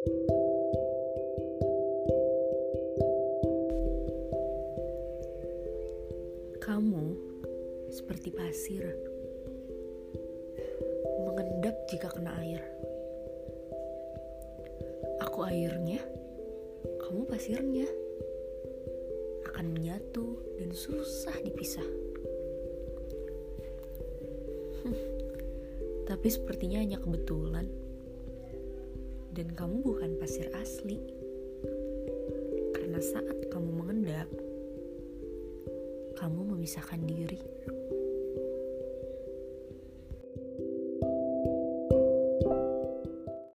Kamu seperti pasir, mengendap jika kena air. Aku airnya, kamu pasirnya. Akan menyatu dan susah dipisah. Tapi sepertinya hanya kebetulan. Dan kamu bukan pasir asli. Karena saat kamu mengendap, kamu memisahkan diri.